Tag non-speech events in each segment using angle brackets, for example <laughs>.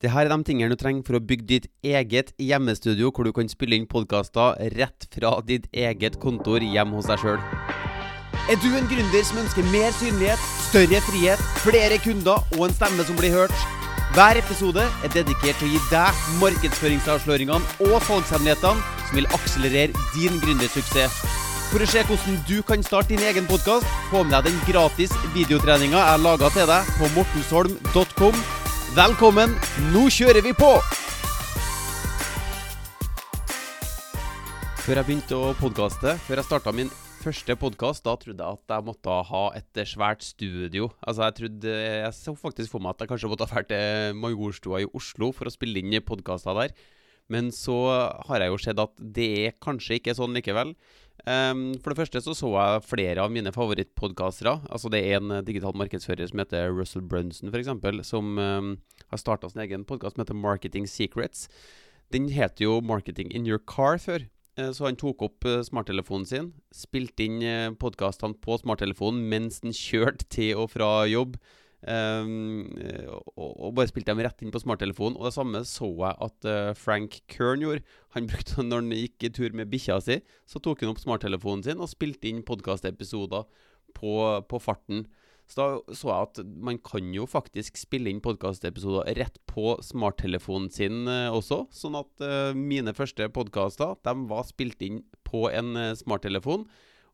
Det her er de tingene du trenger for å bygge ditt eget hjemmestudio, hvor du kan spille inn podkaster rett fra ditt eget kontor hjemme hos deg sjøl. Er du en gründer som ønsker mer synlighet, større frihet, flere kunder og en stemme som blir hørt? Hver episode er dedikert til å gi deg markedsføringsavsløringene og salgshemmelighetene som vil akselerere din gründersuksess. For å se hvordan du kan starte din egen podkast, få med deg den gratis videotreninga jeg har laga til deg på mortensholm.com Velkommen, nå kjører vi på! Før jeg begynte å podkaste, før jeg starta min første podkast, da trodde jeg at jeg måtte ha et svært studio. Altså, jeg trodde Jeg så faktisk for meg at jeg kanskje måtte ha vært til Majorstua i Oslo for å spille inn podkaster der. Men så har jeg jo sett at det er kanskje ikke sånn likevel. Um, for det første så så jeg flere av mine favorittpodkastere. Altså det er en digital markedsfører som heter Russell Brunson, f.eks., som um, har starta sin egen podkast som heter Marketing Secrets. Den heter jo Marketing in your car før. Uh, så han tok opp uh, smarttelefonen sin, spilte inn podkastene på smarttelefonen mens han kjørte til og fra jobb. Um, og, og, bare spilte dem rett inn på smarttelefonen. Og det samme så jeg at uh, Frank Kern gjorde. Han <laughs> brukte Når han gikk i tur med bikkja si, så tok han opp smarttelefonen sin og spilte inn podkastepisoder på, på, farten. Så da så jeg at man kan jo faktisk spille inn podkastepisoder rett på smarttelefonen sin uh, også. Sånn at uh, mine første podkaster var spilt inn på en smarttelefon.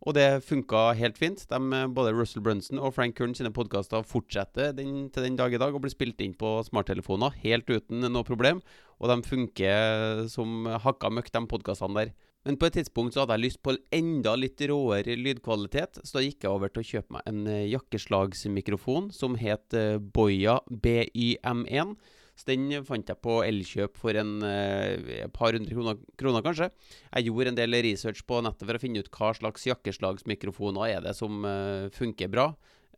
Og det funka helt fint. De, eh, både Russell Brunson og Frank Kern sine podkaster fortsetter den, til den dag i dag og blir spilt inn på smarttelefoner helt uten noe problem. Og de funker som hakka møkk, de podkastene der. Men på et tidspunkt så hadde jeg lyst på enda litt råere lydkvalitet, så da gikk jeg over til å kjøpe meg en jakkeslagsmikrofon som het eh, Boya BYM1. Så den fant jeg på Elkjøp for en eh, par hundre kroner, kroner, kanskje. Jeg gjorde en del research på nettet for å finne ut hva slags jakkeslagsmikrofoner er det som eh, funker bra.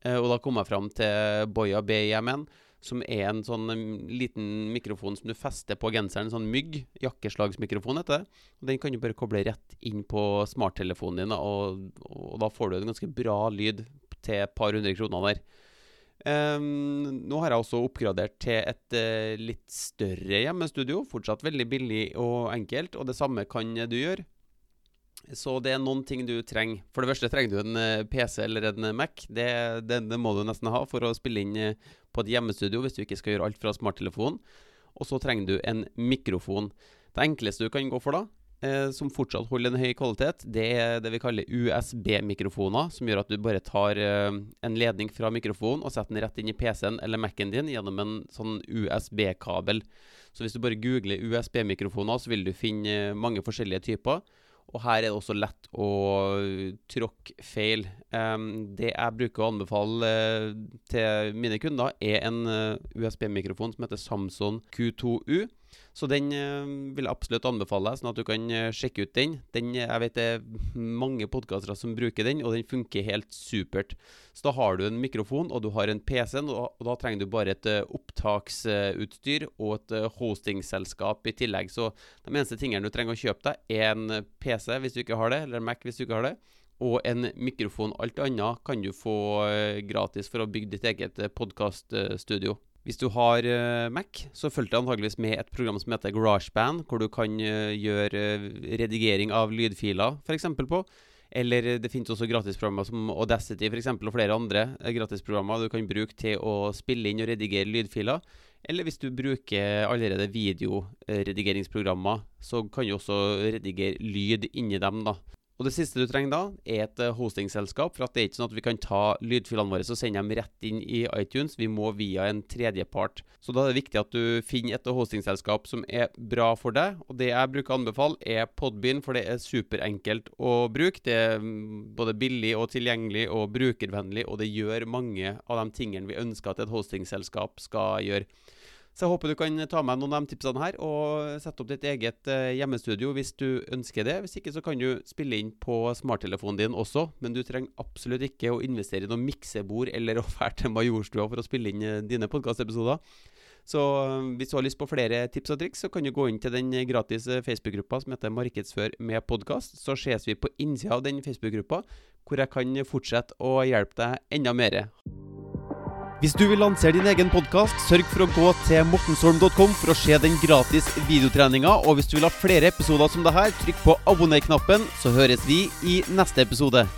Eh, og da kom jeg fram til Boya BIM1, som er en sånn liten mikrofon som du fester på genseren. En sånn mygg. Jakkeslagsmikrofon heter det. Og Den kan du bare koble rett inn på smarttelefonen din, og, og da får du en ganske bra lyd til et par hundre kroner der. Um, nå har jeg også oppgradert til et uh, litt større hjemmestudio. Fortsatt veldig billig og enkelt, og det samme kan du gjøre. Så det er noen ting du trenger. For det første trenger du en eh, PC eller en Mac. Det, det, det, må du nesten ha for å spille inn uh, på et hjemmestudio hvis du ikke skal gjøre alt fra smarttelefonen. Og så trenger du en mikrofon. Det enkleste du kan gå for da, eh, som fortsatt holder en høy kvalitet, det er det vi kaller USB-mikrofoner, som gjør at du bare tar eh, en ledning fra mikrofonen og setter den rett inn i PC-en eller Mac-en din gjennom en sånn USB-kabel. Så hvis du bare googler USB-mikrofoner, så vil du finne mange forskjellige typer. Og her er det også lett å tråkke feil. Um, det jeg bruker å anbefale uh, til mine kunder, er en uh, USB-mikrofon som heter Samson Q2U. Så den uh, vil jeg absolutt anbefale sånn at du kan uh, sjekke ut den. den. Jeg vet det er mange podkastere som bruker den, og den funker helt supert. Så da har du en mikrofon, og du har en PC, og, da trenger du bare et opptaksutstyr og et hostingselskap i tillegg. Så de eneste tingene du trenger å kjøpe deg, er en PC hvis du ikke har det, eller en Mac hvis du ikke har det og en mikrofon. Alt annet kan du få gratis for å bygge ditt eget podkaststudio. Hvis du har uh, Mac, så følger det antageligvis med et program som heter GarageBand, hvor du kan uh, gjøre uh, redigering av lydfiler, f.eks. på. Eller det finnes også gratisprogrammer som Audacity for eksempel, og flere andre gratisprogrammer du kan bruke til å spille inn og redigere lydfiler. Eller hvis du bruker allerede videoredigeringsprogrammer, så kan du også redigere lyd inni dem. da. Og Det siste du trenger da, er et eh, hostingselskap. For det er ikke sånn at vi kan ta lydfilene våre og sende dem rett inn i iTunes. Vi må via en tredjepart. Så da er det viktig at du finner et hostingselskap som er bra for deg. Og det jeg bruker å anbefale, er podbyen, for det er superenkelt å bruke. Det er mm, både billig og tilgjengelig og brukervennlig, og det gjør mange av de tingene vi ønsker at et hostingselskap skal gjøre. Så jeg håper du kan ta med noen av de tipsene her og sette opp ditt eget uh, hjemmestudio hvis du ønsker det. Hvis ikke så kan du spille inn på smarttelefonen din også, men du trenger absolutt ikke å investere i noe miksebord eller <laughs> å dra til Majorstua for å spille inn uh, dine podkastepisoder. Så uh, hvis du har lyst på flere tips og triks, så kan du gå inn til den gratis Facebook-gruppa som heter Markedsfør med podkast. Så ses vi på innsida av den Facebook-gruppa, hvor jeg kan fortsette å hjelpe deg enda mer. Hvis du vil lansere din egen podkast, sørg for å gå til mortensholm.com for å se den gratis videotreninga. Og hvis du vil ha flere episoder som det her, trykk på abonner-knappen, så høres vi i neste episode.